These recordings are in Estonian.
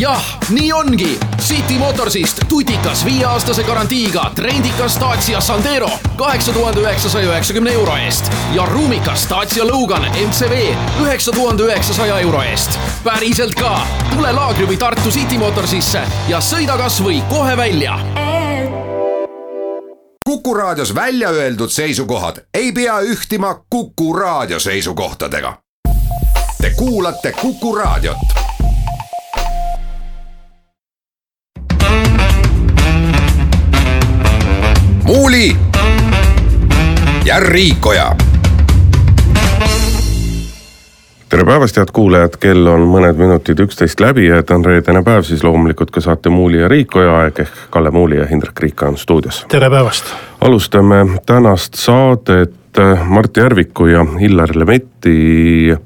jah, nii ongi. City Motorsist tutikas viieaastase garantiiga trendikas Dacia Sandero kaheksa tuhande üheksasaja üheksakümne euro eest ja ruumikas Dacia Logan MCV üheksa tuhande üheksasaja euro eest. päriselt ka, tule laagri või Tartu City Motorsisse ja sõida kasvõi kohe välja Kuku Raadios välja öeldud seisukohad ei pea ühtima Kuku Raadio seisukohtadega. Te kuulate Kuku Raadiot. Muuli ja Riikoja tere päevast, head kuulajad, kell on mõned minutid üksteist läbi ja et on reedene päev, siis loomulikult ka saate Muuli ja Riikoja aeg ehk Kalle Muuli ja Hindrek Riik on stuudios. tere päevast. alustame tänast saadet Mart Järviku ja Illar Lemetti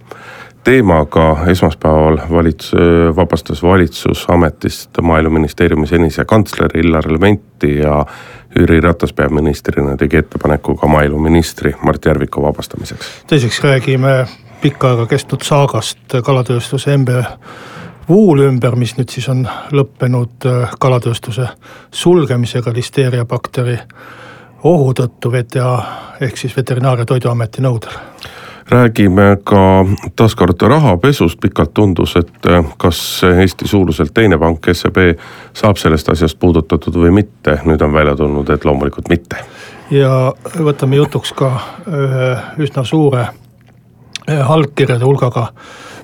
teemaga esmaspäeval valits-, vabastas valitsus ametist maaeluministeeriumi senise kantsleri Illar Lemetti ja Jüri Ratas peaministrina tegi ettepaneku ka maaeluministri Mart Järviku vabastamiseks. teiseks räägime pikka aega kestnud saagast kalatööstuse MB Wool ümber, mis nüüd siis on lõppenud kalatööstuse sulgemisega listeeriabakteri ohu tõttu VTA ehk siis Veterinaar- ja Toiduameti nõudel räägime ka taaskord rahapesust, pikalt tundus, et kas Eesti suuruselt teine pank, SEB, saab sellest asjast puudutatud või mitte, nüüd on välja tulnud, et loomulikult mitte. ja võtame jutuks ka ühe üsna suure allkirjade hulgaga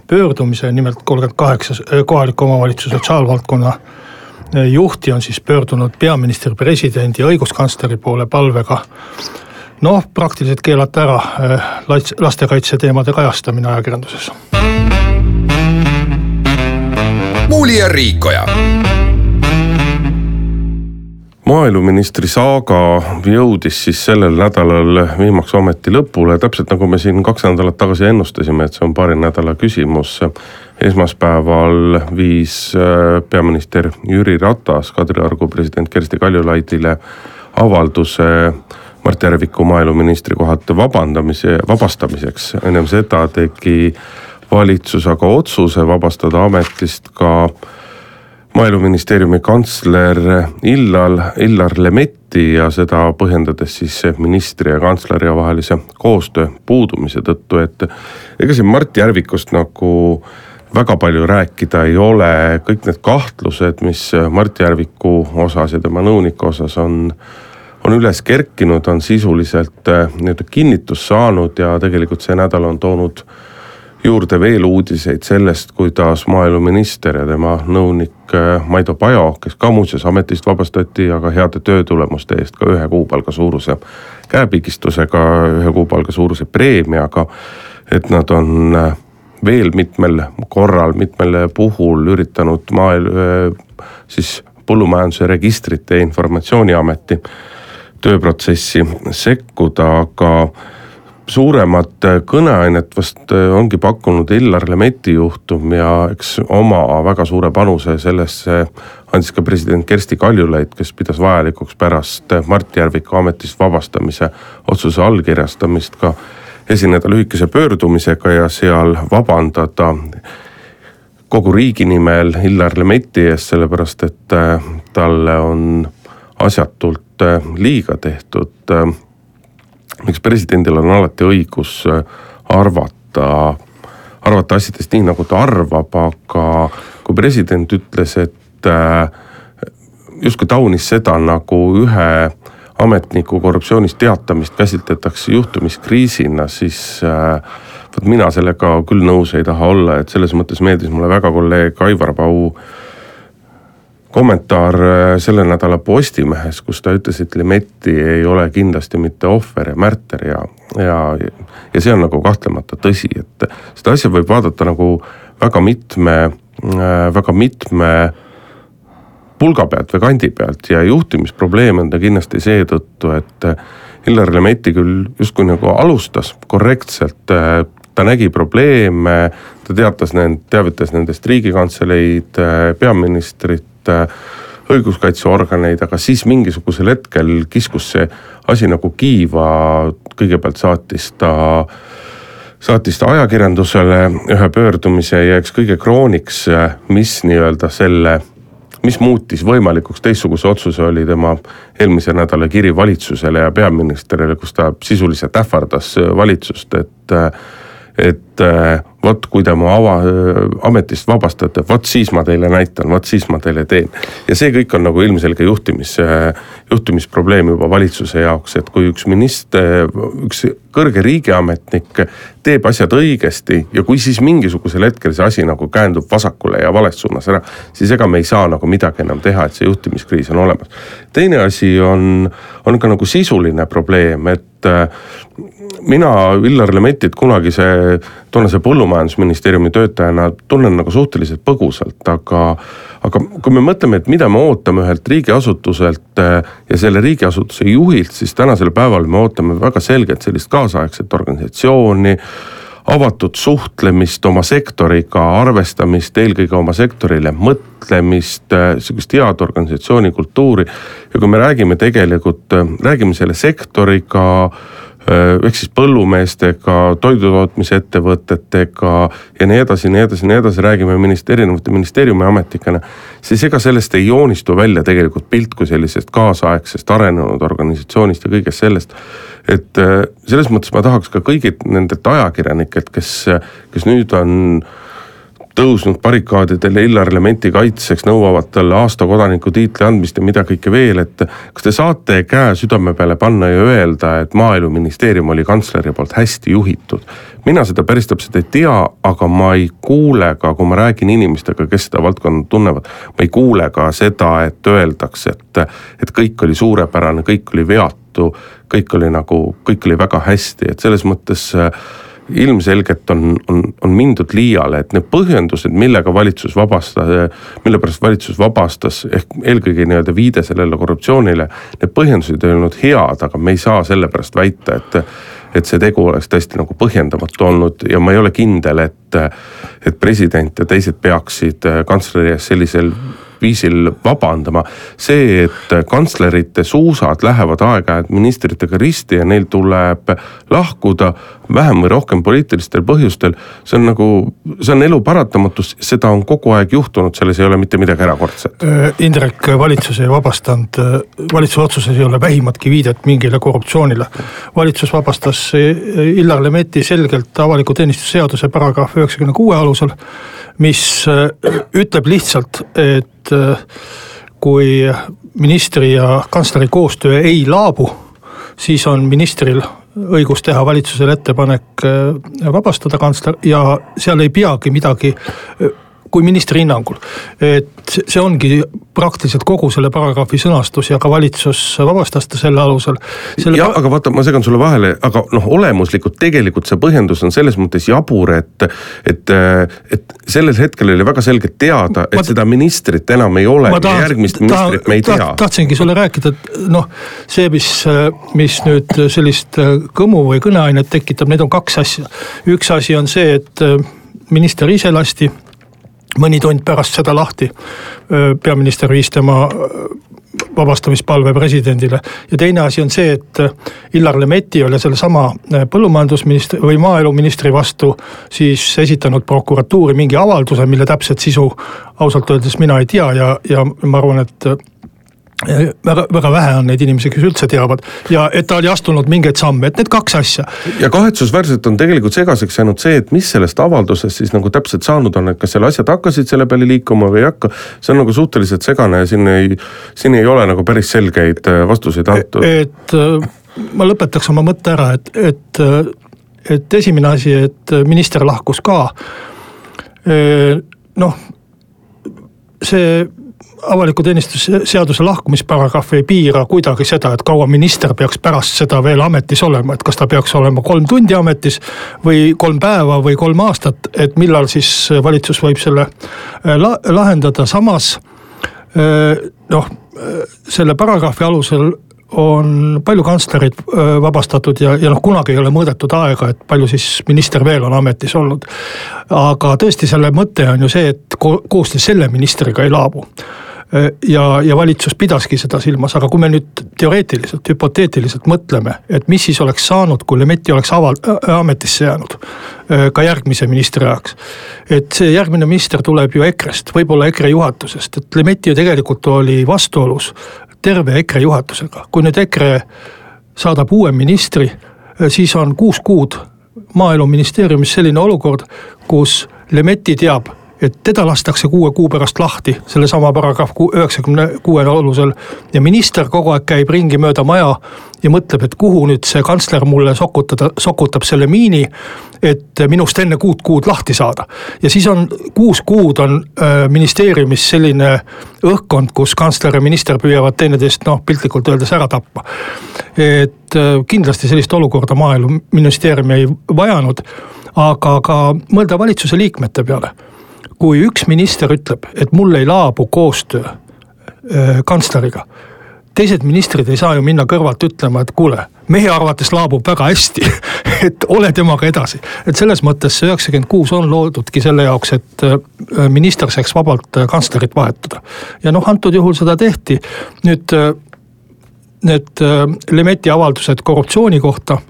pöördumise, nimelt kolmkümmend kaheksa kohaliku omavalitsuse sotsiaalvaldkonna juhti on siis pöördunud peaministri, presidendi ja õiguskantsleri poole palvega noh, praktiliselt keelata ära lastekaitse teemade kajastamine ajakirjanduses. muuli ja Riikoja maaeluministri saaga jõudis siis sellel nädalal viimaks ometi lõpule, täpselt nagu me siin kaks nädalat tagasi ennustasime, et see on paari nädala küsimus. esmaspäeval viis äh, peaminister Jüri Ratas Kadriorgu president Kersti Kaljulaidile avalduse Mart Järviku maaeluministri kohalt vabandamise, vabastamiseks. ennem seda tegi valitsus aga otsuse vabastada ametist ka maaeluministeeriumi kantsler Illal, Illar Lemetti ja seda põhjendades siis ministri ja kantsleri vahelise koostöö puudumise tõttu, et ega siin Mart Järvikust nagu väga palju rääkida ei ole, kõik need kahtlused, mis Mart Järviku osas ja tema nõunike osas on, on üles kerkinud, on sisuliselt nii-öelda kinnitust saanud ja tegelikult see nädal on toonud juurde veel uudiseid sellest, kuidas maaeluminister ja tema nõunik Maido Pajo, kes ka muuseas ametist vabastati, aga heade töötulemuste eest ka ühe kuupalga suuruse käepigistusega, ühe kuupalga suuruse preemiaga. et nad on veel mitmel korral, mitmel puhul üritanud maaelu siis põllumajanduse registrite ja informatsiooniameti tööprotsessi sekkuda, aga suuremat kõneainet vast ongi pakkunud Illar Lemetti juhtum ja eks oma väga suure panuse sellesse andis ka president Kersti Kaljulaid, kes pidas vajalikuks pärast Mart Järviku ametist vabastamise otsuse allkirjastamist ka esineda lühikese pöördumisega ja seal vabandada kogu riigi nimel Illar Lemetti ees, sellepärast et talle on asjatult liiga tehtud miks presidendil on alati õigus arvata, arvata asjadest nii, nagu ta arvab, aga kui president ütles, et justkui taunis seda, nagu ühe ametniku korruptsioonist teatamist käsitletakse juhtimiskriisina, siis vot mina sellega küll nõus ei taha olla, et selles mõttes meeldis mulle väga kolleeg Aivar Pau kommentaar selle nädala Postimehes, kus ta ütles, et Lemetti ei ole kindlasti mitte ohver ja märter ja, ja, ja see on nagu kahtlemata tõsi, et seda asja võib vaadata nagu väga mitme, väga mitme pulga pealt või kandi pealt ja juhtimisprobleem on ta kindlasti seetõttu, et Illar Lemetti küll justkui nagu alustas korrektselt, ta nägi probleeme, ta teatas nend-, teavitas nendest riigikantseleid, peaministrit, õiguskaitseorganeid, aga siis mingisugusel hetkel kiskus see asi nagu kiiva, kõigepealt saatis ta saatis ta ajakirjandusele ühe pöördumise ja eks kõige krooniks, mis nii-öelda selle, mis muutis võimalikuks teistsuguse otsuse, oli tema eelmise nädala kiri valitsusele ja peaministrile, kus ta sisuliselt ähvardas valitsust, et et vot kui te mu ava, ametist vabastate, vot siis ma teile näitan, vot siis ma teile teen. ja see kõik on nagu ilmselge juhtimis, juhtimisprobleem juba valitsuse jaoks, et kui üks minister, üks kõrge riigiametnik teeb asjad õigesti ja kui siis mingisugusel hetkel see asi nagu käändub vasakule ja vales suunas ära, siis ega me ei saa nagu midagi enam teha, et see juhtimiskriis on olemas. teine asi on, on ka nagu sisuline probleem, et mina Illar Lemettit kunagise toonase põllumajandusministeeriumi töötajana tunnen nagu suhteliselt põgusalt, aga aga kui me mõtleme, et mida me ootame ühelt riigiasutuselt äh, ja selle riigiasutuse juhilt, siis tänasel päeval me ootame väga selgelt sellist kaasaegset organisatsiooni, avatud suhtlemist oma sektoriga, arvestamist eelkõige oma sektorile mõtlemist, äh, sihukest head organisatsiooni kultuuri. ja kui me räägime tegelikult, äh, räägime selle sektoriga ehk siis põllumeestega, toidutootmisettevõtetega ja nii edasi, nii edasi, nii edasi, räägime minist-, erinevate ministeeriumi ametnikena. siis ega sellest ei joonistu välja tegelikult pilt kui sellisest kaasaegsest arenenud organisatsioonist ja kõigest sellest. et äh, selles mõttes ma tahaks ka kõigilt nendelt ajakirjanikelt, kes, kes nüüd on tõusnud barrikaadidele Illar Elementi kaitseks, nõuavad talle aasta kodaniku tiitli andmist ja mida kõike veel, et kas te saate käe südame peale panna ja öelda, et maaeluministeerium oli kantsleri poolt hästi juhitud? mina seda päris täpselt ei tea, aga ma ei kuule ka, kui ma räägin inimestega, kes seda valdkonda tunnevad, ma ei kuule ka seda, et öeldakse, et, et kõik oli suurepärane, kõik oli veatu, kõik oli nagu, kõik oli väga hästi, et selles mõttes äh, ilmselgelt on, on, on mindud liiale, et need põhjendused, millega valitsus vabastas, mille pärast valitsus vabastas, ehk eelkõige nii-öelda viide sellele korruptsioonile. Need põhjendused ei olnud head, aga me ei saa sellepärast väita, et, et see tegu oleks tõesti nagu põhjendamatu olnud ja ma ei ole kindel, et, et president ja teised peaksid kantsleri ees sellisel viisil vabandama. see, et kantslerite suusad lähevad aeg-ajalt ministritega risti ja neil tuleb lahkuda vähem või rohkem poliitilistel põhjustel. see on nagu, see on elu paratamatus, seda on kogu aeg juhtunud, selles ei ole mitte midagi erakordset. Äh, Indrek, valitsus ei vabastanud, äh, valitsuse otsuses ei ole vähimatki viidet mingile korruptsioonile. valitsus vabastas äh, Illar Lemetti selgelt avaliku teenistuse seaduse paragrahv üheksakümne kuue alusel mis äh, ütleb lihtsalt, et äh, kui ministri ja kantsleri koostöö ei laabu, siis on ministril õigus teha valitsusele ettepanek äh, vabastada kantsler ja seal ei peagi midagi kui ministri hinnangul. et see ongi praktiliselt kogu selle paragrahvi sõnastus ja ka valitsus vabastas ta selle alusel. jah, aga vaata, ma segan sulle vahele, aga noh, olemuslikult tegelikult see põhjendus on selles mõttes jabur, et, et, et sellel hetkel oli väga selgelt teada, et ma, seda ministrit enam ei ole ja järgmist ministrit me ei tea. tahtsingi sulle rääkida, et noh, see, mis, mis nüüd sellist kõmu või kõneainet tekitab, need on kaks asja. üks asi on see, et minister ise lasti mõni tund pärast seda lahti. peaminister viis tema vabastamispalve presidendile ja teine asi on see, et Illar Lemetti oli sellesama põllumajandusministri või maaeluministri vastu siis esitanud prokuratuuri mingi avalduse, mille täpset sisu ausalt öeldes mina ei tea ja, ja ma arvan, et väga, väga vähe on neid inimesi, kes üldse teavad ja et ta oli astunud mingeid samme, et need kaks asja. ja kahetsusväärselt on tegelikult segaseks jäänud see, et mis sellest avaldusest siis nagu täpselt saanud on, et kas seal asjad hakkasid selle peale liikuma või ei hakka. see on nagu suhteliselt segane ja siin ei, siin ei ole nagu päris selgeid äh, vastuseid antud. et äh, ma lõpetaks oma mõtte ära, et, et, äh, et esimene asi, et minister lahkus ka. noh, see avaliku teenistuse seaduse lahkumisparagrahv ei piira kuidagi seda, et kaua minister peaks pärast seda veel ametis olema, et kas ta peaks olema kolm tundi ametis või kolm päeva või kolm aastat, et millal siis valitsus võib selle äh, la lahendada, samas äh, noh, selle paragrahvi alusel on palju kantslereid äh, vabastatud ja, ja noh, kunagi ei ole mõõdetud aega, et palju siis minister veel on ametis olnud. aga tõesti, selle mõte on ju see, et ko koostöö selle ministriga ei laabu ja, ja valitsus pidaski seda silmas, aga kui me nüüd teoreetiliselt, hüpoteetiliselt mõtleme, et mis siis oleks saanud, kui Lemetti oleks aval-, ametisse jäänud ka järgmise ministri ajaks. et see järgmine minister tuleb ju EKRE-st, võib-olla EKRE juhatusest, et Lemetti ju tegelikult oli vastuolus terve EKRE juhatusega, kui nüüd EKRE saadab uue ministri, siis on kuus kuud maaeluministeeriumis selline olukord, kus Lemetti teab et teda lastakse kuue kuu pärast lahti sellesama paragrahv üheksakümne kuue alusel. ja minister kogu aeg käib ringi mööda maja ja mõtleb, et kuhu nüüd see kantsler mulle sokutada, sokutab selle miini. et minust enne kuut kuud lahti saada ja siis on kuus kuud on ministeeriumis selline õhkkond, kus kantsler ja minister püüavad teineteist noh, piltlikult öeldes ära tappa. et kindlasti sellist olukorda maaeluministeerium ei vajanud aga ka mõelda valitsuse liikmete peale kui üks minister ütleb, et mul ei laabu koostöö äh, kantsleriga, teised ministrid ei saa ju minna kõrvalt ütlema, et kuule, mehe arvates laabub väga hästi et ole temaga edasi. et selles mõttes see üheksakümmend kuus on loodudki selle jaoks, et äh, minister saaks vabalt äh, kantslerit vahetada. ja noh, antud juhul seda tehti, nüüd need Lemeti avaldused korruptsiooni kohta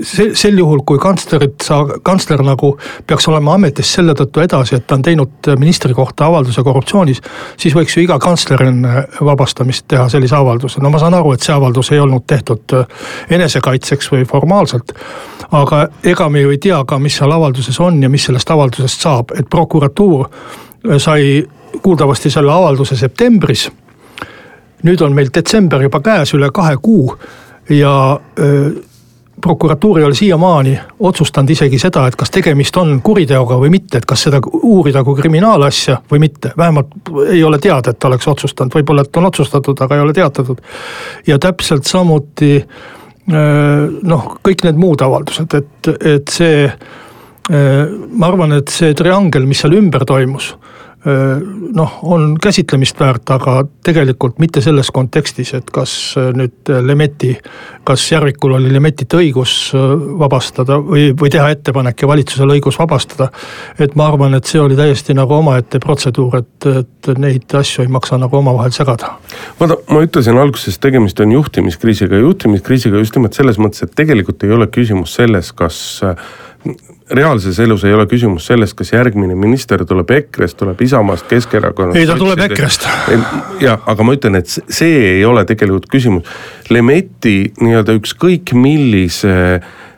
see, sel juhul, kui kantslerit sa, kantsler nagu peaks olema ametis selle tõttu edasi, et ta on teinud ministri kohta avalduse korruptsioonis. siis võiks ju iga kantsler enne vabastamist teha sellise avalduse, no ma saan aru, et see avaldus ei olnud tehtud enesekaitseks või formaalselt. aga ega me ju ei tea ka, mis seal avalduses on ja mis sellest avaldusest saab, et prokuratuur sai kuuldavasti selle avalduse septembris. nüüd on meil detsember juba käes, üle kahe kuu ja öö, prokuratuur ei ole siiamaani otsustanud isegi seda, et kas tegemist on kuriteoga või mitte, et kas seda uurida kui kriminaalasja või mitte, vähemalt ei ole teada, et ta oleks otsustanud, võib-olla, et on otsustatud, aga ei ole teatatud. ja täpselt samuti noh, kõik need muud avaldused, et, et see, ma arvan, et see triangel, mis seal ümber toimus noh, on käsitlemist väärt, aga tegelikult mitte selles kontekstis, et kas nüüd Lemeti, kas Järvikul oli Lemetit õigus vabastada või, või teha ettepanek ja valitsusel õigus vabastada. et ma arvan, et see oli täiesti nagu omaette protseduur, et, et neid asju ei maksa nagu omavahel segada. vaata, ma ütlesin alguses, tegemist on juhtimiskriisiga, juhtimiskriisiga just nimelt selles mõttes, et tegelikult ei ole küsimus selles, kas reaalses elus ei ole küsimus selles, kas järgmine minister tuleb EKRE-st, tuleb Isamaast, Keskerakonnast. ei, ta tuleb EKRE-st. jah, aga ma ütlen, et see ei ole tegelikult küsimus. Lemeti nii-öelda ükskõik millise Äh,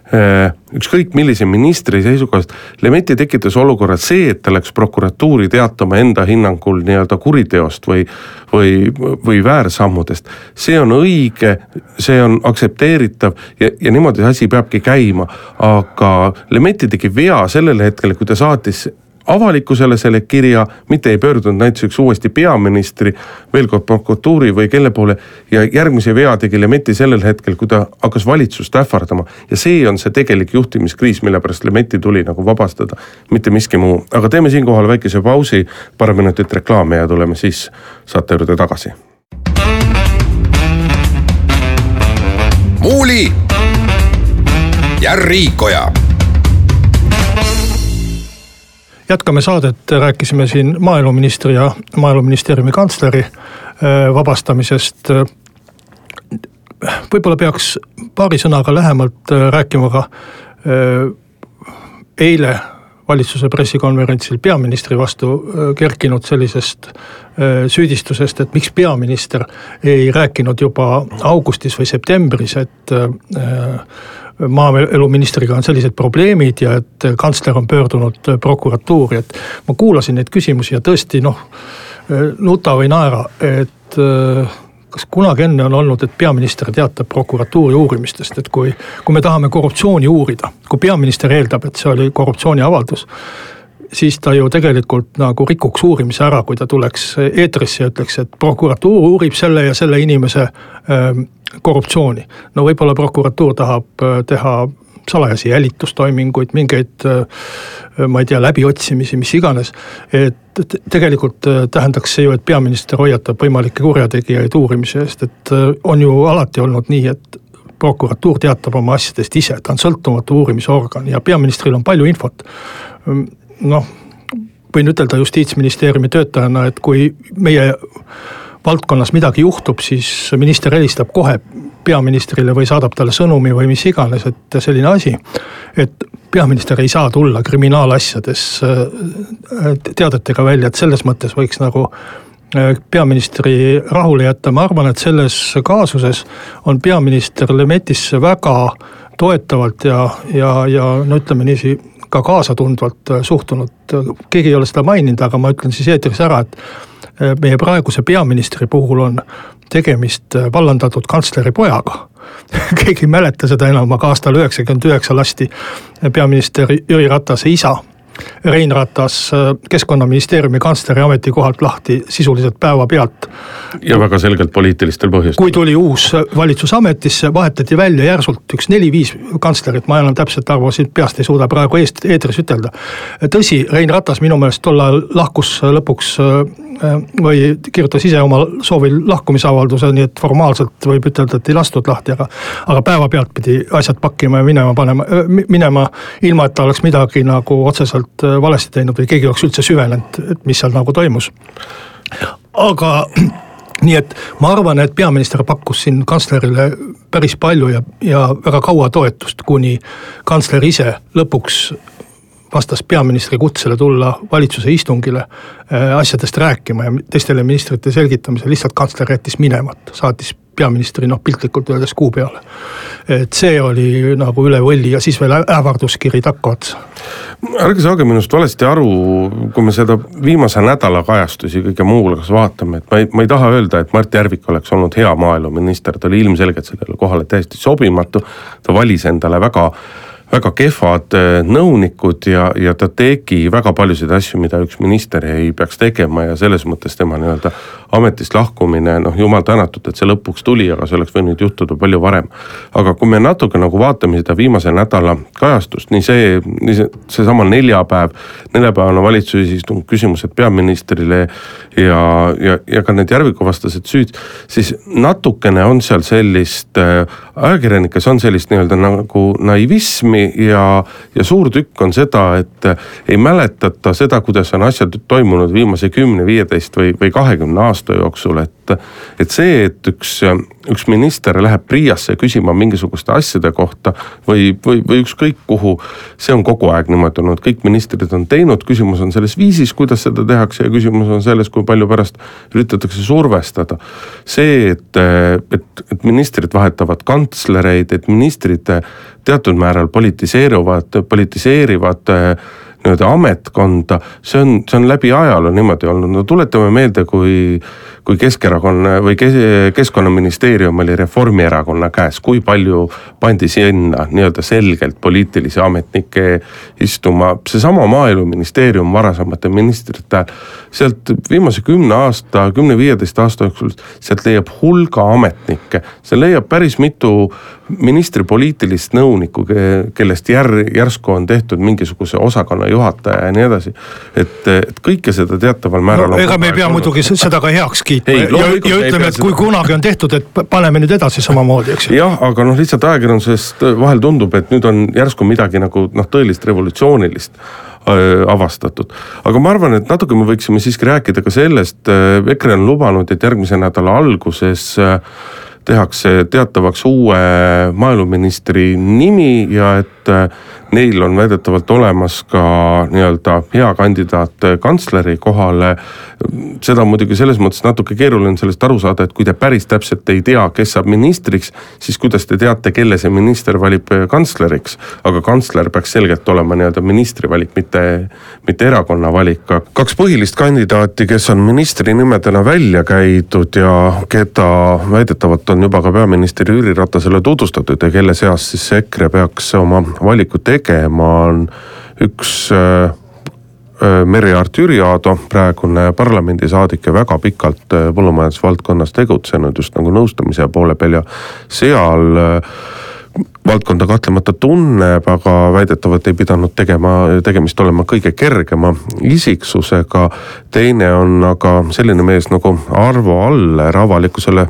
ükskõik millise ministri seisukohast, Lemetti tekitas olukorra, see, et ta läks prokuratuuri teatama enda hinnangul nii-öelda kuriteost või, või, või väärsammudest. see on õige, see on aktsepteeritav ja, ja niimoodi see asi peabki käima, aga Lemetti tegi vea sellel hetkel, kui ta saatis avalikkusele selle kirja, mitte ei pöördunud näituseks uuesti peaministri, veel kord prokuratuuri või kelle poole. ja järgmise vea tegi Lemetti sellel hetkel, kui ta hakkas valitsust ähvardama. ja see on see tegelik juhtimiskriis, mille pärast Lemetti tuli nagu vabastada, mitte miski muu. aga teeme siinkohal väikese pausi, paar minutit reklaami ja tuleme siis saate juurde tagasi. muuli ja Riikoja jätkame saadet, rääkisime siin maaeluministri ja maaeluministeeriumi kantsleri äh, vabastamisest. võib-olla peaks paari sõnaga lähemalt äh, rääkima ka äh, eile valitsuse pressikonverentsil peaministri vastu kerkinud sellisest süüdistusest, et miks peaminister ei rääkinud juba augustis või septembris, et maaeluministriga on sellised probleemid ja et kantsler on pöördunud prokuratuuri, et ma kuulasin neid küsimusi ja tõesti noh, nuta või naera, et kas kunagi enne on olnud, et peaminister teatab prokuratuuri uurimistest, et kui, kui me tahame korruptsiooni uurida, kui peaminister eeldab, et see oli korruptsiooniavaldus siis ta ju tegelikult nagu rikuks uurimise ära, kui ta tuleks eetrisse ja ütleks, et prokuratuur uurib selle ja selle inimese ähm, korruptsiooni. no võib-olla prokuratuur tahab äh, teha salajasi jälitustoiminguid, mingeid äh, ma ei tea, läbiotsimisi, mis iganes. et tegelikult äh, tähendaks see ju, et peaminister hoiatab võimalikke kurjategijaid uurimise eest, et on ju alati olnud nii, et prokuratuur teatab oma asjadest ise, ta on sõltumatu uurimisorgan ja peaministril on palju infot noh, võin ütelda justiitsministeeriumi töötajana, et kui meie valdkonnas midagi juhtub, siis minister helistab kohe peaministrile või saadab talle sõnumi või mis iganes, et selline asi. et peaminister ei saa tulla kriminaalasjades äh, teadetega välja, et selles mõttes võiks nagu äh, peaministri rahule jätta, ma arvan, et selles kaasuses on peaminister Lemetisse väga toetavalt ja, ja, ja no ütleme niiviisi ka kaasatundvalt suhtunud. keegi ei ole seda maininud, aga ma ütlen siis eetris ära, et meie praeguse peaministri puhul on tegemist äh, vallandatud kantsleri pojaga keegi ei mäleta seda enam, aga aastal üheksakümmend üheksa lasti peaminister Jüri Ratase isa Rein Ratas äh, keskkonnaministeeriumi kantsleri ametikohalt lahti sisuliselt päevapealt. ja väga selgelt poliitilistel põhjustel. kui tuli uus valitsus ametisse, vahetati välja järsult üks neli-viis kantslerit, ma enam täpset arvu siit peast ei suuda praegu eest, eetris ütelda. tõsi, Rein Ratas minu meelest tol ajal lahkus lõpuks äh, või kirjutas ise oma soovil lahkumisavalduse, nii et formaalselt võib ütelda, et ei lastud lahti, aga. aga päevapealt pidi asjad pakkima ja minema panema, minema ilma, et ta oleks midagi nagu otseselt otseselt äh, valesti teinud või keegi oleks üldse süvenenud, et mis seal nagu toimus. aga nii et ma arvan, et peaminister pakkus siin kantslerile päris palju ja, ja väga kaua toetust, kuni kantsler ise lõpuks vastas peaministri kutsele tulla valitsuse istungile äh, asjadest rääkima ja teistele ministrite selgitamisel, lihtsalt kantsler jättis minemata, saatis peaministri noh, piltlikult öeldes kuu peale. et see oli nagu üle võlli ja siis veel ähvarduskiri takkaotsa. ärge saage minust valesti aru, kui me seda viimase nädala kajastusi kõige muu hulgas vaatame, et ma ei, ma ei taha öelda, et Mart Järvik oleks olnud hea maaeluminister, ta oli ilmselgelt sellele kohale täiesti sobimatu. ta valis endale väga väga kehvad äh, nõunikud ja, ja ta tegi väga paljusid asju, mida üks minister ei peaks tegema ja selles mõttes tema nii-öelda ametist lahkumine, noh jumal tänatud, et see lõpuks tuli, aga see oleks võinud juhtuda palju varem. aga kui me natuke nagu vaatame seda viimase nädala kajastust, nii see, nii see, seesama neljapäev, neljapäevane valitsuse istung, küsimused peaministrile ja, ja, ja ka need Järviku vastased süüd, siis natukene on seal sellist äh,, ajakirjanikes on sellist nii-öelda nagu naivismi ja, ja suur tükk on seda, et ei mäletata seda, kuidas on asjad toimunud viimase kümne, viieteist või, või kahekümne aasta jooksul, et. et see, et üks, üks minister läheb PRIA-sse küsima mingisuguste asjade kohta või, või, või ükskõik kuhu. see on kogu aeg niimoodi olnud, kõik ministrid on teinud, küsimus on selles viisis, kuidas seda tehakse ja küsimus on selles, kui palju pärast üritatakse survestada. see, et, et, et ministrid vahetavad kantslereid, et ministrid teatud määral politiseeruvad, politiseerivad nii-öelda ametkonda, see on, see on läbi ajaloo niimoodi olnud, no tuletame meelde, kui kui Keskerakonna või Keskkonnaministeerium oli Reformierakonna käes, kui palju pandi sinna nii-öelda selgelt poliitilisi ametnikke istuma, seesama maaeluministeerium varasemate ministrite ajal. sealt viimase kümne aasta, kümne-viieteist aasta jooksul, sealt leiab hulga ametnikke, see leiab päris mitu ministri poliitilist nõunikku, kellest jär-, järsku on tehtud mingisuguse osakonna juhataja ja nii edasi. et, et kõike seda teataval määral no,. ega me ei pea muidugi seda ka heaks kiitma ja, ja ütleme, et kui seda... kunagi on tehtud, et paneme nüüd edasi samamoodi, eks ju. jah, aga noh, lihtsalt ajakirjandusest vahel tundub, et nüüd on järsku midagi nagu noh, tõelist revolutsioonilist äh, avastatud. aga ma arvan, et natuke me võiksime siiski rääkida ka sellest, äh, EKRE on lubanud, et järgmise nädala alguses äh, tehakse teatavaks uue maaeluministri nimi ja et äh, neil on väidetavalt olemas ka nii-öelda hea kandidaat kantsleri kohale. seda muidugi selles mõttes natuke keeruline sellest aru saada, et kui te päris täpselt ei tea, kes saab ministriks, siis kuidas te teate, kelle see minister valib kantsleriks. aga kantsler peaks selgelt olema nii-öelda ministri valik, mitte, mitte erakonna valik. kaks põhilist kandidaati, kes on ministri nimedena välja käidud ja keda väidetavalt on juba ka peaminister Jüri Ratasele tutvustatud ja kelle seas siis EKRE peaks oma valiku tegema, on üks äh, äh, Merry-Aart Jüriaado, praegune parlamendisaadik ja väga pikalt äh, põllumajandusvaldkonnas tegutsenud just nagu nõustamise poole peal ja seal valdkonda kahtlemata tunneb, aga väidetavalt ei pidanud tegema, tegemist olema kõige kergema isiksusega. teine on aga selline mees nagu Arvo Aller avalikkusele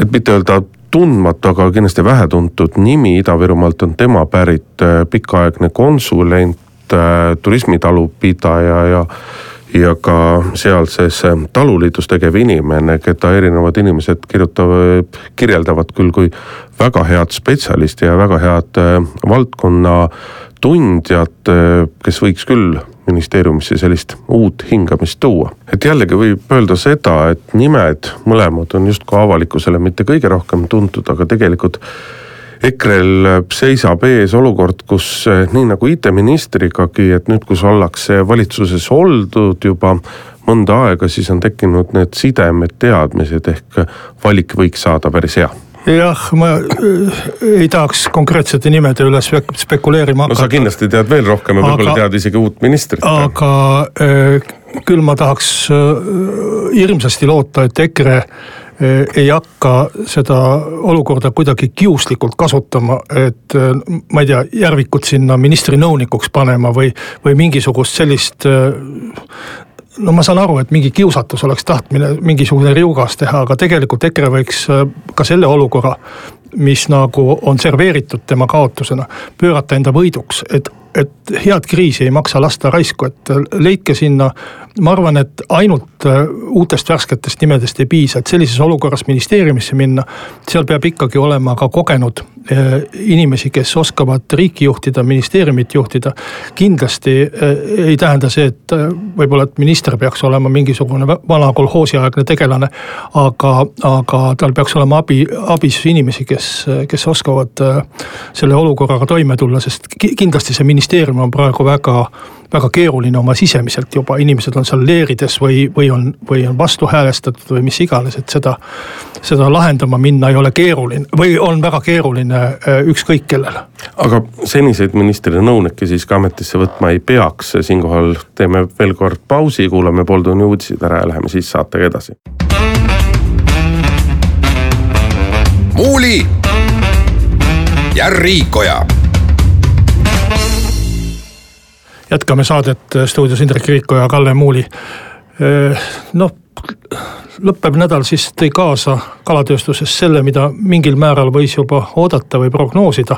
et mitte öelda tundmatu, aga kindlasti vähetuntud nimi Ida-Virumaalt on tema pärit, äh, pikaaegne konsulent äh, turismitalupidaja ja ja ka sealses taluliidus tegev inimene, keda erinevad inimesed kirjutavad, kirjeldavad küll kui väga head spetsialisti ja väga head valdkonna tundjat, kes võiks küll ministeeriumisse sellist uut hingamist tuua. et jällegi võib öelda seda, et nimed mõlemad on justkui avalikkusele mitte kõige rohkem tuntud, aga tegelikult EKRE-l seisab ees olukord, kus eh, nii nagu IT-ministrigagi, et nüüd, kus ollakse valitsuses oldud juba mõnda aega, siis on tekkinud need sidemed, teadmised ehk valik võiks saada päris hea jah, ma äh, ei tahaks konkreetsete nimede üle spekuleerima hakata. no sa kindlasti tead veel rohkem ja võib-olla tead isegi uut ministrit. aga äh, küll ma tahaks äh, hirmsasti loota, et EKRE ei hakka seda olukorda kuidagi kiuslikult kasutama, et ma ei tea, Järvikut sinna ministri nõunikuks panema või, või mingisugust sellist no ma saan aru, et mingi kiusatus oleks tahtmine mingisugune riugas teha, aga tegelikult EKRE võiks äh, ka selle olukorra, mis nagu on serveeritud tema kaotusena, pöörata enda võiduks, et et head kriisi ei maksa lasta raisku, et leidke sinna, ma arvan, et ainult äh, uutest värsketest nimedest ei piisa, et sellises olukorras ministeeriumisse minna. seal peab ikkagi olema ka kogenud äh, inimesi, kes oskavad riiki juhtida, ministeeriumit juhtida. kindlasti äh, ei tähenda see, et võib-olla, et minister peaks olema mingisugune vana kolhoosiaegne tegelane. aga, aga tal peaks olema abi, abis inimesi, kes, kes oskavad selle olukorraga toime tulla, sest kindlasti see ministeerium ministeerium on praegu väga, väga keeruline oma sisemiselt juba, inimesed on seal leerides või, või on, või on vastu häälestatud või mis iganes, et seda. seda lahendama minna ei ole keeruline või on väga keeruline äh, ükskõik kellele. aga seniseid ministri nõunikke siiski ametisse võtma ei peaks, siinkohal teeme veel kord pausi, kuulame pooltunni uudised ära ja läheme siis saatega edasi. muuli ja Riikoja jätkame saadet stuudios Indrek Riiko ja Kalle Muuli. noh, lõppev nädal siis tõi kaasa kalatööstuses selle, mida mingil määral võis juba oodata või prognoosida.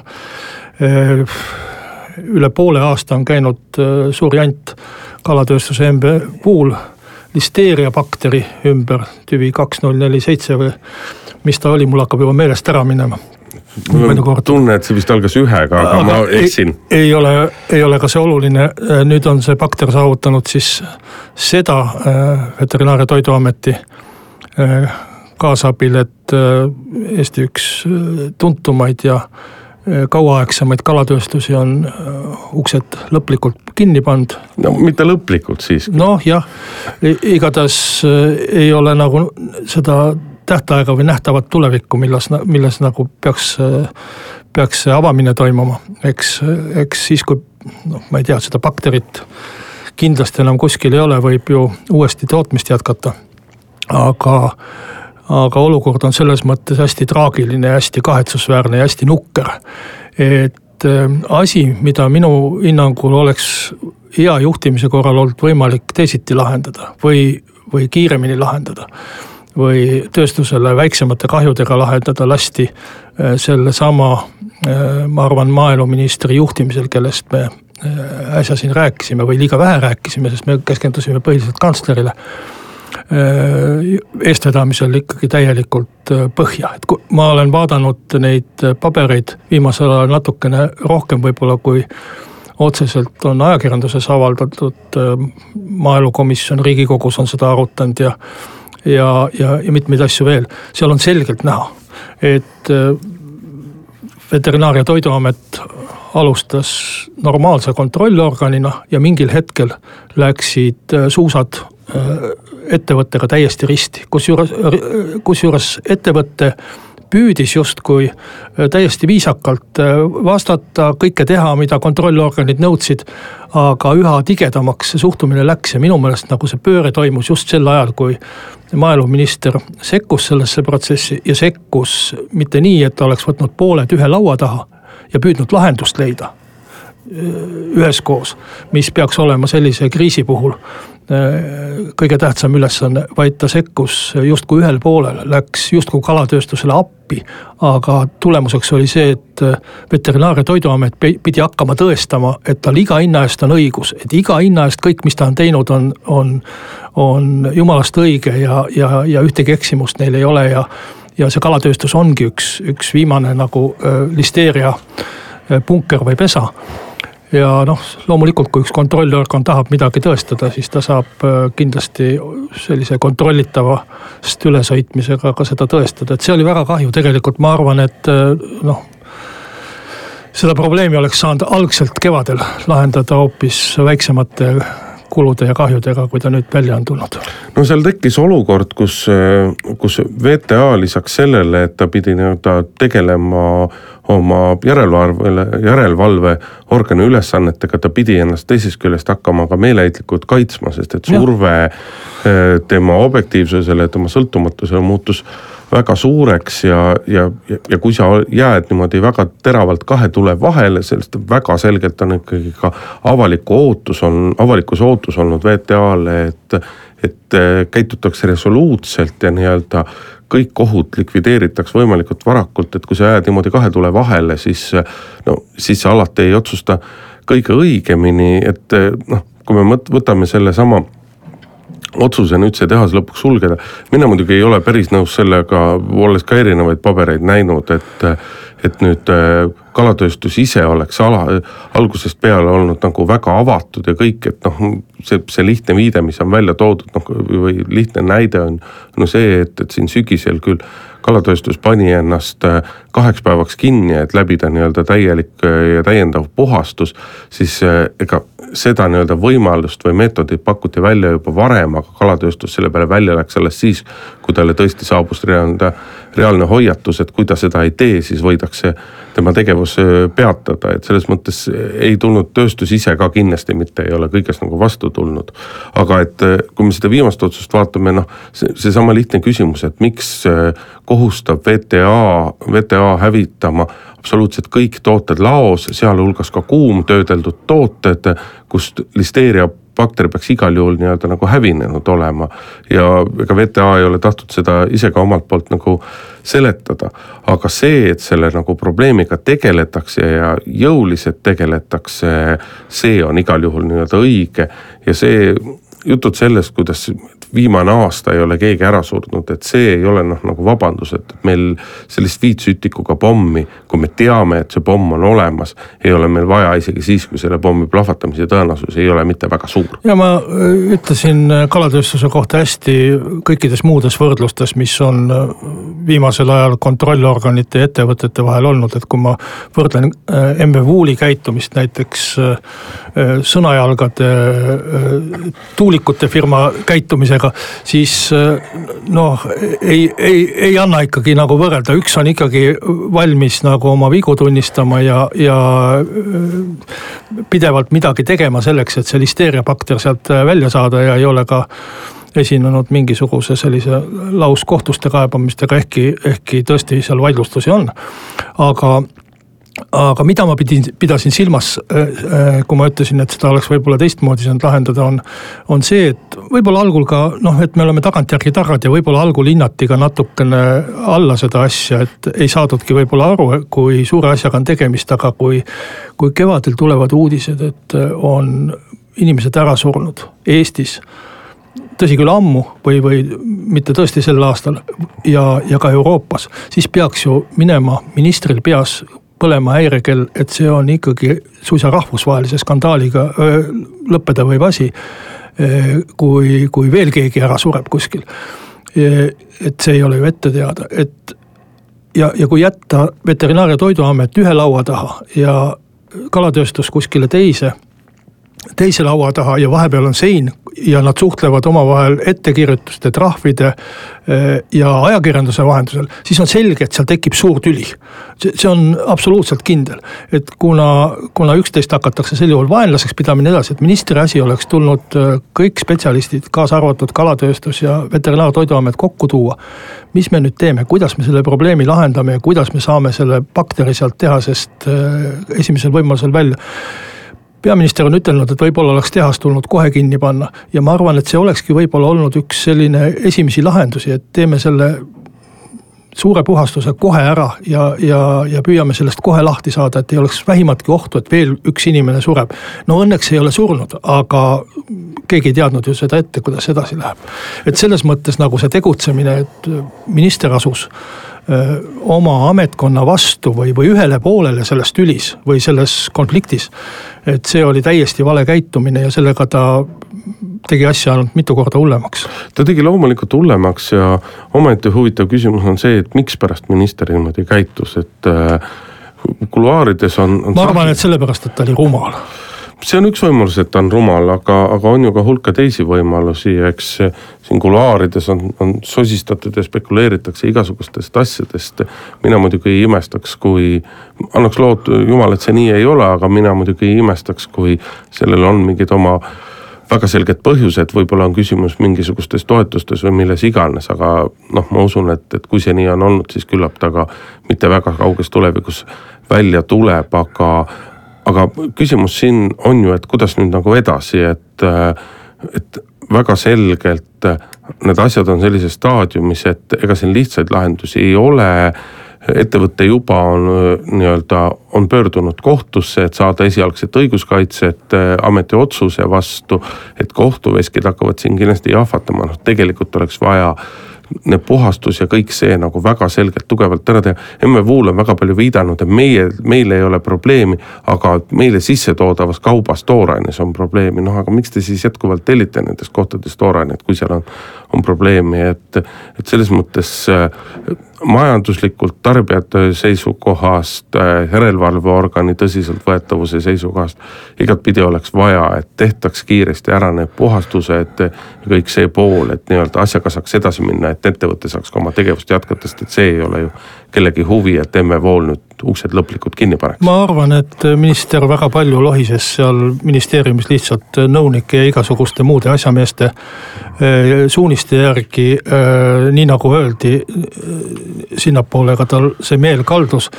üle poole aasta on käinud suur jant kalatööstuse ümber puul listeeriabakteri ümber, tüvi kaks null neli seitse või mis ta oli, mul hakkab juba meelest ära minema mul on tunne, et see vist algas ühega, aga, aga ma eksin. ei ole, ei ole ka see oluline, nüüd on see bakter saavutanud siis seda äh, Veterinaar- ja Toiduameti äh, kaasabil, et äh, Eesti üks tuntumaid ja kauaaegsemaid kalatööstusi on uksed lõplikult kinni pannud. no mitte lõplikult siiski. noh jah, igatahes ei ole nagu seda tähtaega või nähtavat tulevikku, milles, milles nagu peaks, peaks see avamine toimuma. eks, eks siis, kui noh, ma ei tea, seda bakterit kindlasti enam kuskil ei ole, võib ju uuesti tootmist jätkata. aga, aga olukord on selles mõttes hästi traagiline ja hästi kahetsusväärne ja hästi nukker. et äh, asi, mida minu hinnangul oleks hea juhtimise korral olnud võimalik teisiti lahendada või, või kiiremini lahendada või tööstusele väiksemate kahjudega lahendada lasti äh, sellesama, äh, ma arvan, maaeluministri juhtimisel, kellest me äh, äsja siin rääkisime või liiga vähe rääkisime, sest me keskendusime põhiliselt kantslerile. eestvedamisel ikkagi täielikult põhja, et kui ma olen vaadanud neid pabereid viimasel ajal natukene rohkem võib-olla kui otseselt on ajakirjanduses avaldatud, maaelukomisjon Riigikogus on seda arutanud ja ja, ja, ja mitmeid asju veel. seal on selgelt näha, et äh, Veterinaar- ja Toiduamet alustas normaalse kontrollorganina ja mingil hetkel läksid äh, suusad äh, ettevõttega täiesti risti, kusjuures, kusjuures ettevõte püüdis justkui äh, täiesti viisakalt äh, vastata, kõike teha, mida kontrollorganid nõudsid. aga üha tigedamaks see suhtumine läks ja minu meelest nagu see pööre toimus just sel ajal, kui maaeluminister sekkus sellesse protsessi ja sekkus mitte nii, et ta oleks võtnud pooled ühe laua taha ja püüdnud lahendust leida üheskoos, mis peaks olema sellise kriisi puhul kõige tähtsam ülesanne, vaid ta sekkus justkui ühel poolel, läks justkui kalatööstusele appi. aga tulemuseks oli see, et Veterinaar- ja Toiduamet pidi hakkama tõestama, et tal iga hinna eest on õigus, et iga hinna eest kõik, mis ta on teinud, on, on, on jumalast õige ja, ja, ja ühtegi eksimust neil ei ole ja ja see kalatööstus ongi üks, üks viimane nagu listeeria punker või pesa ja noh, loomulikult, kui üks kontrollorgan tahab midagi tõestada, siis ta saab äh, kindlasti sellise kontrollitavast ülesõitmisega ka seda tõestada, et see oli väga kahju, tegelikult ma arvan, et äh, noh. seda probleemi oleks saanud algselt kevadel lahendada hoopis väiksemate kulude ja kahjudega, kui ta nüüd välja on tulnud. no seal tekkis olukord, kus, kus VTA lisaks sellele, et ta pidi nii-öelda tegelema oma järelevalvele, järelevalveorgani ülesannetega, ta pidi ennast teisest küljest hakkama ka meeleheitlikult kaitsma, sest et surve ja. Eh, tema objektiivsusele, tema sõltumatusele muutus väga suureks ja, ja, ja kui sa jääd niimoodi väga teravalt kahe tule vahele, sellest väga selgelt on ikkagi ka avaliku ootus on, avalikkuse ootus olnud VTA-le, et, et käitutakse resoluutselt ja nii-öelda kõik ohud likvideeritakse võimalikult varakult, et kui sa jääd niimoodi kahe tule vahele, siis no siis sa alati ei otsusta kõige õigemini, et noh, kui me võtame sellesama otsuse nüüd see tehas lõpuks sulgeda. mina muidugi ei ole päris nõus sellega, olles ka erinevaid pabereid näinud, et, et nüüd äh, kalatööstus ise oleks ala, algusest peale olnud nagu väga avatud ja kõik, et noh, see, see lihtne viide, mis on välja toodud, noh või lihtne näide on no see, et, et siin sügisel küll kalatööstus pani ennast äh, kaheks päevaks kinni, et läbida nii-öelda täielik äh, ja täiendav puhastus, siis ega seda nii-öelda võimalust või meetodit pakuti välja juba varem, aga kalatööstus selle peale välja läks alles siis, kui talle tõesti saabus reaalne, reaalne hoiatus, et kui ta seda ei tee, siis võidakse tema tegevus peatada, et selles mõttes ei tulnud tööstus ise ka kindlasti mitte ei ole kõigest nagu vastu tulnud. aga et kui me seda viimast otsust vaatame, noh, see, seesama lihtne küsimus, et miks kohustab VTA, VTA hävitama absoluutselt kõik tooted laos, sealhulgas ka kuumtöödeldud tooted, kust listeeria bakter peaks igal juhul nii-öelda nagu hävinenud olema. ja ega VTA ei ole tahtnud seda ise ka omalt poolt nagu seletada. aga see, et selle nagu probleemiga tegeletakse ja jõuliselt tegeletakse, see on igal juhul nii-öelda õige ja see jutud sellest, kuidas viimane aasta ei ole keegi ära surnud, et see ei ole noh, nagu vabandus, et meil sellist viitsütikuga pommi, kui me teame, et see pomm on olemas, ei ole meil vaja isegi siis, kui selle pommi plahvatamise tõenäosus ei ole mitte väga suur. ja ma äh, ütlesin äh, kalatööstuse kohta hästi kõikides muudes võrdlustes, mis on äh, viimasel ajal kontrollorganite ja ettevõtete vahel olnud, et kui ma võrdlen MV Wooli käitumist näiteks sõnajalgade tuulikute firma käitumisega sellega, siis noh, ei, ei, ei anna ikkagi nagu võrrelda, üks on ikkagi valmis nagu oma vigu tunnistama ja, ja pidevalt midagi tegema selleks, et see listeeriabakter sealt välja saada ja ei ole ka esinenud mingisuguse sellise lauskohtuste kaebamistega, ehkki, ehkki tõesti seal vaidlustusi on. aga aga mida ma pidin, pidasin silmas, äh, äh, kui ma ütlesin, et seda oleks võib-olla teistmoodi saanud lahendada, on. on see, et võib-olla algul ka noh, et me oleme tagantjärgi targad ja võib-olla algul hinnati ka natukene alla seda asja, et ei saadudki võib-olla aru, kui suure asjaga on tegemist, aga kui. kui kevadel tulevad uudised, et on inimesed ära surnud Eestis tõsi küll ammu või, või mitte tõesti sel aastal ja, ja ka Euroopas, siis peaks ju minema ministril peas põlema häirekell, et see on ikkagi suisa rahvusvahelise skandaaliga lõppeda võiv asi. kui, kui veel keegi ära sureb kuskil. et see ei ole ju ette teada, et ja, ja kui jätta Veterinaar- ja Toiduamet ühe laua taha ja kalatööstus kuskile teise teise laua taha ja vahepeal on sein ja nad suhtlevad omavahel ettekirjutuste, trahvide eh, ja ajakirjanduse vahendusel, siis on selge, et seal tekib suur tüli. see on absoluutselt kindel, et kuna, kuna üksteist hakatakse sel juhul vaenlaseks pidama ja nii edasi, et ministri asi oleks tulnud eh, kõik spetsialistid, kaasa arvatud kalatööstus ja Veterinaar-Toiduamet kokku tuua. mis me nüüd teeme, kuidas me selle probleemi lahendame ja kuidas me saame selle bakteri sealt tehasest eh, esimesel võimalusel välja peaminister on ütelnud, et võib-olla oleks tehas tulnud kohe kinni panna ja ma arvan, et see olekski võib-olla olnud üks selline esimesi lahendusi, et teeme selle suure puhastuse kohe ära ja, ja, ja püüame sellest kohe lahti saada, et ei oleks vähimatki ohtu, et veel üks inimene sureb. no õnneks ei ole surnud, aga keegi ei teadnud ju seda ette, kuidas edasi läheb. et selles mõttes nagu see tegutsemine, et minister asus oma ametkonna vastu või, või ühele poolele selles tülis või selles konfliktis. et see oli täiesti vale käitumine ja sellega ta tegi asja ainult mitu korda hullemaks. ta tegi loomulikult hullemaks ja omaette huvitav küsimus on see, et mikspärast minister niimoodi käitus, et äh, kuluaarides on, on. ma arvan, et sellepärast, et ta oli rumal see on üks võimalus, et ta on rumal, aga, aga on ju ka hulka teisi võimalusi, eks siin kuluaarides on, on sosistatud ja spekuleeritakse igasugustest asjadest. mina muidugi ei imestaks, kui, annaks lood jumal, et see nii ei ole, aga mina muidugi ei imestaks, kui sellel on mingid oma väga selged põhjused, võib-olla on küsimus mingisugustes toetustes või milles iganes, aga noh, ma usun, et, et kui see nii on olnud, siis küllap ta ka mitte väga kauges tulevikus välja tuleb, aga, aga küsimus siin on ju, et kuidas nüüd nagu edasi, et, et väga selgelt need asjad on sellises staadiumis, et ega siin lihtsaid lahendusi ei ole ettevõte juba on nii-öelda, on pöördunud kohtusse, et saada esialgset õiguskaitset ameti otsuse vastu. et kohtuveskid hakkavad siin kindlasti jahvatama, noh tegelikult oleks vaja puhastus ja kõik see nagu väga selgelt tugevalt ära teha. MVU-l on väga palju viidanud, et meie, meil ei ole probleemi, aga meile sissetoodavas kaubas tooraines on probleemi, noh aga miks te siis jätkuvalt tellite nendest kohtadest toorainet, kui seal on, on probleemi, et, et selles mõttes majanduslikult tarbijate seisukohast, äh, järelevalveorgani tõsiseltvõetavuse seisukohast. igatpidi oleks vaja, et tehtaks kiiresti ära need puhastused ja kõik see pool, et nii-öelda asjaga saaks edasi minna, et ettevõte saaks ka oma tegevust jätkata, sest et see ei ole ju kellegi huvi, et MV-Wool nüüd uksed lõplikult kinni paneks? ma arvan, et minister väga palju lohises seal ministeeriumis lihtsalt nõunike ja igasuguste muude asjameeste eh, suuniste järgi, nii nagu öeldi, sinnapoole ka tal see meel kaldus.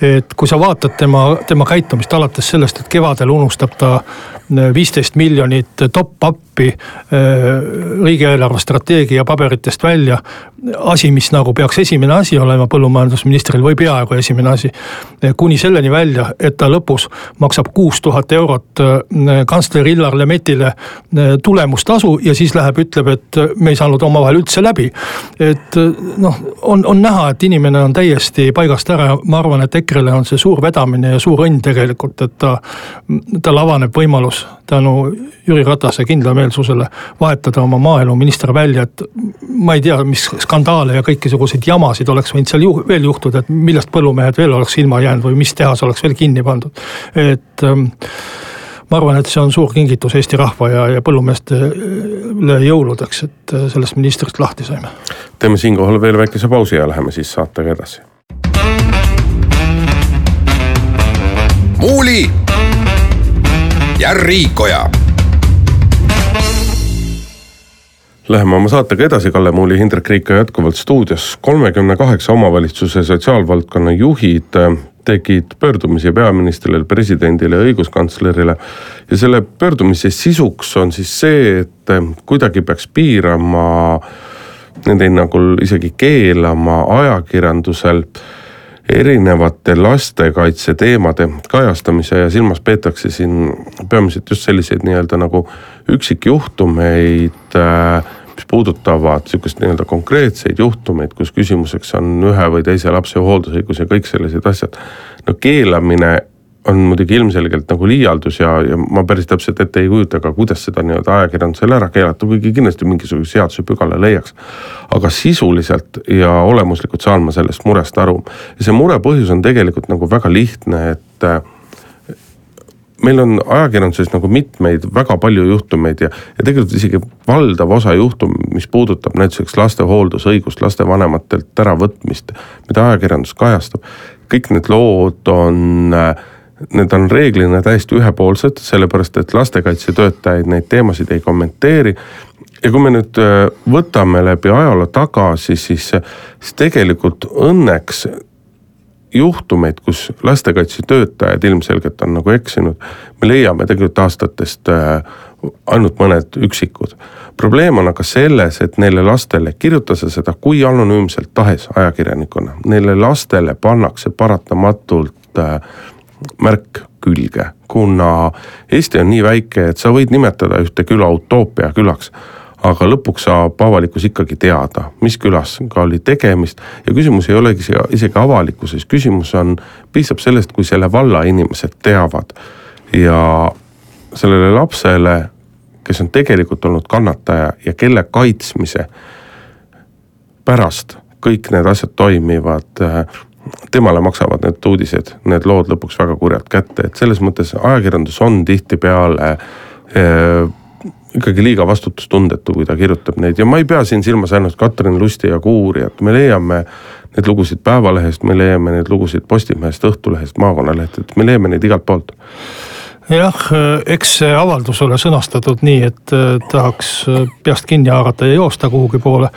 et kui sa vaatad tema, tema käitumist alates sellest, et kevadel unustab ta viisteist miljonit top-up'i riigieelarve strateegia paberitest välja. Asi, mis nagu peaks esimene asi olema põllumajandusministril või peaaegu esimene asi kuni selleni välja, et ta lõpus maksab kuus tuhat eurot äh, kantsler Illar Lemettile äh, tulemustasu ja siis läheb, ütleb, et me ei saanud omavahel üldse läbi. et äh, noh, on, on näha, et inimene on täiesti paigast ära ja ma arvan, et EKRE-le on see suur vedamine ja suur õnn tegelikult, et ta, tal avaneb võimalus tänu Jüri Ratase kindlameelsusele vahetada oma maaeluminister välja, et ma ei tea, mis skandaale ja kõikisuguseid jamasid oleks võinud seal ju, veel juhtuda, et millest põllumehed veel oleks ilma jäänud või mis tehas oleks veel kinni pandud. et ähm, ma arvan, et see on suur kingitus Eesti rahva ja, ja põllumeestele jõuludeks, et äh, sellest ministrist lahti saime. teeme siinkohal veel väikese pausi ja läheme siis saatega edasi. muuli ja Riikoja. Läheme oma saatega edasi, Kalle Muuli, Hindrek Riik jätkuvalt stuudios. kolmekümne kaheksa omavalitsuse sotsiaalvaldkonna juhid äh, tegid pöördumise peaministrile, presidendile ja õiguskantslerile. ja selle pöördumise sisuks on siis see, et äh, kuidagi peaks piirama, nende hinnangul isegi keelama ajakirjandusel erinevate lastekaitse teemade kajastamise ja silmas peetakse siin peamiselt just selliseid nii-öelda nagu üksikjuhtumeid äh, puudutavad sihukest nii-öelda konkreetseid juhtumeid, kus küsimuseks on ühe või teise lapse hooldusõigus ja kõik sellised asjad. no keelamine on muidugi ilmselgelt nagu liialdus ja, ja ma päris täpselt ette ei kujuta ka, kuidas seda nii-öelda ajakirjandusel ära keelata, kuigi kindlasti mingisuguse seadusepügala leiaks. aga sisuliselt ja olemuslikult saan ma sellest murest aru. ja see mure põhjus on tegelikult nagu väga lihtne, et meil on ajakirjanduses nagu mitmeid väga palju juhtumeid ja, ja tegelikult isegi valdav osa juhtum, mis puudutab näiteks laste hooldusõigust, lastevanematelt äravõtmist, mida ajakirjandus kajastab. kõik need lood on need on reeglina täiesti ühepoolsed, sellepärast et lastekaitsetöötajaid neid teemasid ei kommenteeri. ja kui me nüüd äh, võtame läbi ajaloo tagasi, siis, siis tegelikult õnneks juhtumeid, kus lastekaitsetöötajad ilmselgelt on nagu eksinud, me leiame tegelikult aastatest äh, ainult mõned üksikud. probleem on aga selles, et neile lastele, kirjuta sa seda kui anonüümselt tahes ajakirjanikuna, neile lastele pannakse paratamatult äh, märk külge, kuna Eesti on nii väike, et sa võid nimetada ühte küla utoopia külaks aga lõpuks saab avalikkus ikkagi teada, mis külas ka oli tegemist. Ja küsimus ei olegi isegi avalikkuses, küsimus on, piisab sellest, kui selle valla inimesed teavad. Ja sellele lapsele, kes on tegelikult olnud kannataja ja kelle kaitsmise pärast kõik need asjad toimivad, temale maksavad need uudised, need lood lõpuks väga kurjalt kätte, et selles mõttes ajakirjandus on tihtipeale eh, ikkagi liiga vastutustundetu, kui ta kirjutab neid. Ja ma ei pea siin silmas ainult Katrin Lusti ja Kuurijat, me leiame neid lugusid Päevalehest, me leiame neid lugusid Postimehest, Õhtulehest, maakonnalehtedest, me leiame neid igalt poolt. Jah, eks see avaldus ole sõnastatud nii, et eh, tahaks eh, peast kinni haarata ja joosta kuhugi poole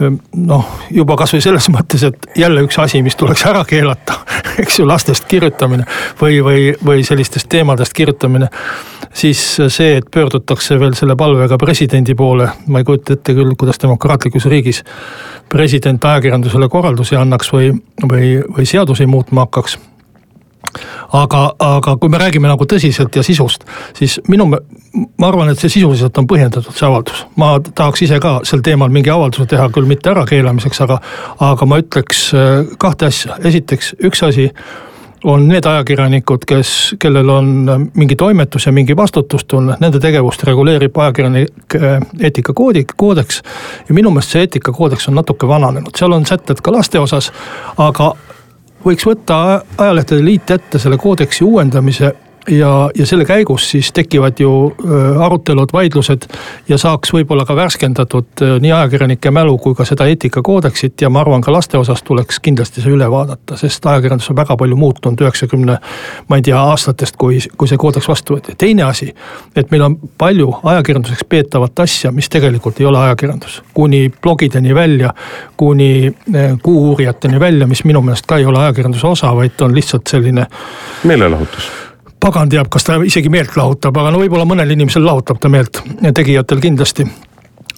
noh, juba kasvõi selles mõttes, et jälle üks asi, mis tuleks ära keelata, eks ju, lastest kirjutamine või, või, või sellistest teemadest kirjutamine. siis see, et pöördutakse veel selle palvega presidendi poole, ma ei kujuta ette küll, kuidas demokraatlikus riigis president ajakirjandusele korraldusi annaks või, või, või seadusi muutma hakkaks aga, aga kui me räägime nagu tõsiselt ja sisust, siis minu, ma arvan, et see sisuliselt on põhjendatud, see avaldus. ma tahaks ise ka sel teemal mingi avalduse teha, küll mitte ärakeelamiseks, aga, aga ma ütleks äh, kahte asja, esiteks üks asi on need ajakirjanikud, kes, kellel on mingi toimetus ja mingi vastutustunne, nende tegevust reguleerib ajakirjanike äh, eetikakoodi, koodeks. ja minu meelest see eetikakoodeks on natuke vananenud, seal on sätted ka laste osas, aga võiks võtta Ajalehtede Liit ette selle koodeksi uuendamise ja, ja selle käigus siis tekivad ju arutelud, vaidlused ja saaks võib-olla ka värskendatud nii ajakirjanike mälu kui ka seda eetikakoodeksit ja ma arvan, ka laste osas tuleks kindlasti see üle vaadata, sest ajakirjandus on väga palju muutunud üheksakümne, ma ei tea, aastatest, kui, kui see koodeks vastu võeti. teine asi, et meil on palju ajakirjanduseks peetavat asja, mis tegelikult ei ole ajakirjandus, kuni blogideni välja, kuni Kuuuurijateni välja, mis minu meelest ka ei ole ajakirjanduse osa, vaid on lihtsalt selline meelelahutus pagan teab, kas ta isegi meelt lahutab, aga no võib-olla mõnel inimesel lahutab ta meelt, tegijatel kindlasti.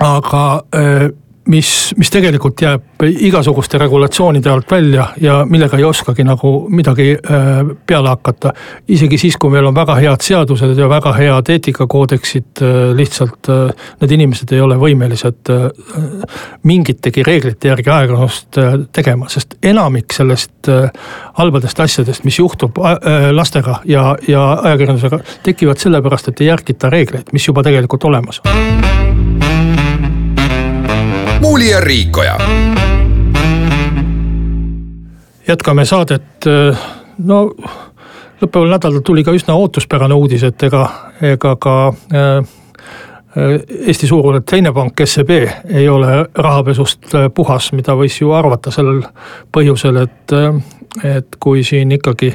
aga äh, mis, mis tegelikult jääb igasuguste regulatsioonide alt välja ja millega ei oskagi nagu midagi äh, peale hakata. isegi siis, kui meil on väga head seadused ja väga head eetikakoodeksid, äh, lihtsalt äh, need inimesed ei ole võimelised mingitegi reeglite järgi ajakirjandust tegema, sest enamik sellest halbadest asjadest, mis juhtub lastega ja, ja ajakirjandusega, tekivad sellepärast, et ei järgita reegleid, mis juba tegelikult olemas on Muuli ja Riikoja. jätkame saadet, no lõppeval nädalal tuli ka üsna ootuspärane uudis, et ega, ega ka äh, Eesti suurune teine pank, SEB, ei ole rahapesust puhas, mida võis ju arvata sellel põhjusel, et, et kui siin ikkagi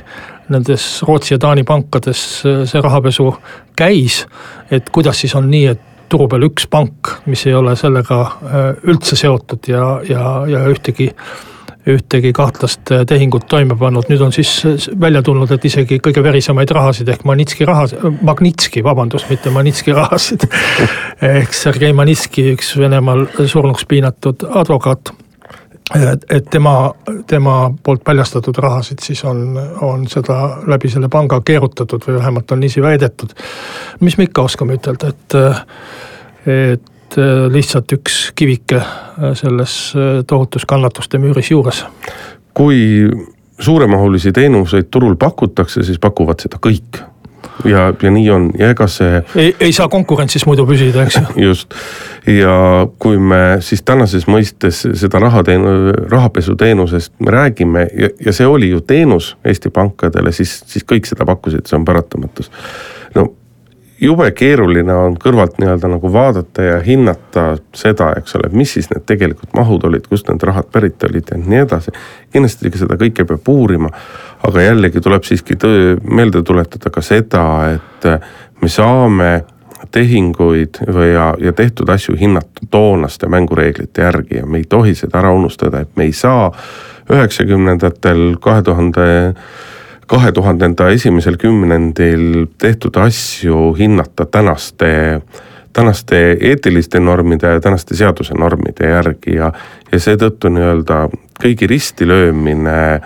nendes Rootsi ja Taani pankades see rahapesu käis, et kuidas siis on nii, et turu peal üks pank, mis ei ole sellega äh, üldse seotud ja, ja, ja ühtegi ühtegi kahtlast äh, tehingut toime pannud, nüüd on siis äh, välja tulnud, et isegi kõige verisemaid rahasid ehk Manitski raha, Magnitski, vabandust, mitte Manitski rahasid ehk Sergei Manitski, üks Venemaal surnuks piinatud advokaat. Et, tema, tema poolt paljastatud rahasid siis on, on seda läbi selle panga keerutatud või vähemalt on niiviisi väidetud. mis me ikka oskame ütelda, et et lihtsalt üks kivike selles tohutus kannatuste müüris juures. kui suuremahulisi teenuseid turul pakutakse, siis pakuvad seda kõik ja, ja nii on ja ega see. ei, saa konkurentsis muidu püsida, eks ju. just ja kui me siis tänases mõistes seda rahateenu-, rahapesuteenusest me räägime ja, ja see oli ju teenus Eesti pankadele, siis, siis kõik seda pakkusid, see on paratamatus. no jube keeruline on kõrvalt nii-öelda nagu vaadata ja hinnata seda, eks ole, mis siis need tegelikult mahud olid, kust need rahad pärit olid ja nii edasi. kindlasti seda kõike peab uurima, aga jällegi tuleb siiski töö, meelde tuletada ka seda, et me saame tehinguid ja, ja tehtud asju hinnata toonaste mängureeglite järgi ja me ei tohi seda ära unustada, et me ei saa üheksakümnendatel, kahe tuhande kahe tuhandenda esimesel kümnendil tehtud asju hinnata tänaste, tänaste eetiliste normide ja tänaste seaduse normide järgi ja, ja seetõttu nii-öelda kõigi risti löömine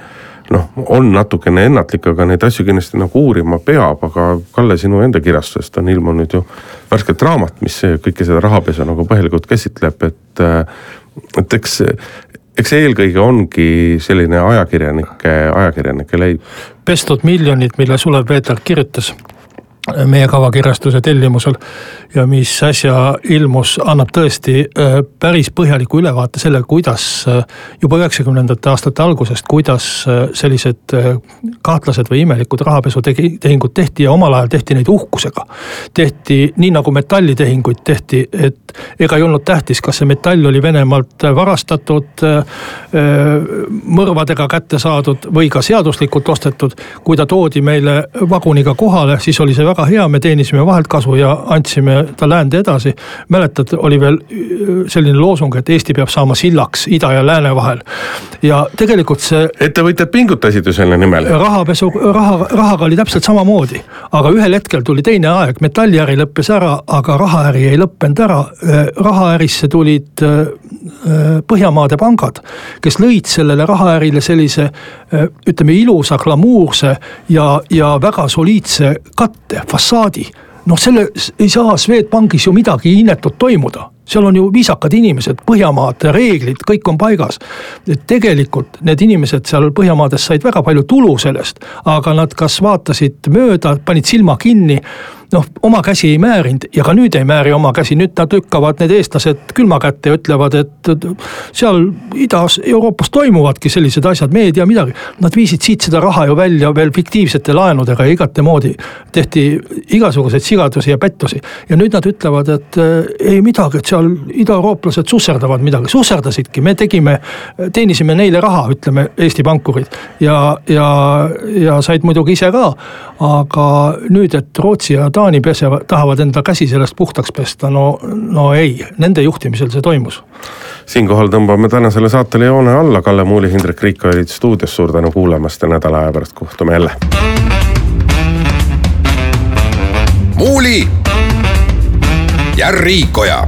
noh, on natukene ennatlik, aga neid asju kindlasti nagu uurima peab, aga Kalle, sinu enda kirjastusest on ilmunud ju värsket raamat, mis kõike seda rahapesu nagu põhjalikult käsitleb, et et eks, eks eelkõige ongi selline ajakirjanike, ajakirjanike leib. pestud miljonid, mille Sulev Veeter kirjutas meie kavakirjastuse tellimusel ja mis äsja ilmus, annab tõesti äh, päris põhjaliku ülevaate selle, kuidas äh, juba üheksakümnendate aastate algusest, kuidas äh, sellised kahtlased või imelikud rahapesutehingud tehti ja omal ajal tehti neid uhkusega. tehti nii nagu metallitehinguid tehti, et ega ei olnud tähtis, kas see metall oli Venemaalt varastatud, mõrvadega kätte saadud või ka seaduslikult ostetud. kui ta toodi meile vaguniga kohale, siis oli see väga väga hea, me teenisime vahelt kasu ja andsime ta läände edasi. mäletad, oli veel äh, selline loosung, et Eesti peab saama sillaks ida ja lääne vahel. ja tegelikult see. ettevõtjad pingutasid ju selle nimel. rahapesu, raha, rahaga oli täpselt samamoodi, aga ühel hetkel tuli teine aeg, metalliäri lõppes ära, aga rahaäri ei lõppenud ära. Äh, rahaärisse tulid äh, Põhjamaade pangad, kes lõid sellele rahaärile sellise ütleme ilusa, glamuurse ja, ja väga soliidse katte fassaadi. noh, selle ei saa Swedbankis ju midagi inetut toimuda seal on ju viisakad inimesed, Põhjamaad, reeglid, kõik on paigas. et tegelikult need inimesed seal Põhjamaades said väga palju tulu sellest, aga nad kas vaatasid mööda, panid silma kinni noh, oma käsi ei määrinud ja ka nüüd ei määri oma käsi, nüüd nad lükkavad need eestlased külma kätte ja ütlevad, et seal Ida-Euroopas toimuvadki sellised asjad, me ei tea midagi. Nad viisid siit seda raha ju välja veel fiktiivsete laenudega ja igatemoodi tehti igasuguseid sigadusi ja pettusi. ja nüüd nad ütlevad, et eh, ei midagi, et seal idaeurooplased susserdavad midagi, susserdasidki, me tegime, teenisime neile raha, ütleme Eesti pankurid ja, ja, ja said muidugi ise ka. aga nüüd, et Rootsi ja Taani pesevad, tahavad enda käsi sellest puhtaks pesta, no, no ei, nende juhtimisel see toimus. siinkohal tõmbame tänasele saatele joone alla, Kalle Muuli, Hindrek Riik olid stuudios, suur tänu kuulamast ja nädala aja pärast kohtume jälle. muuli ja Riikoja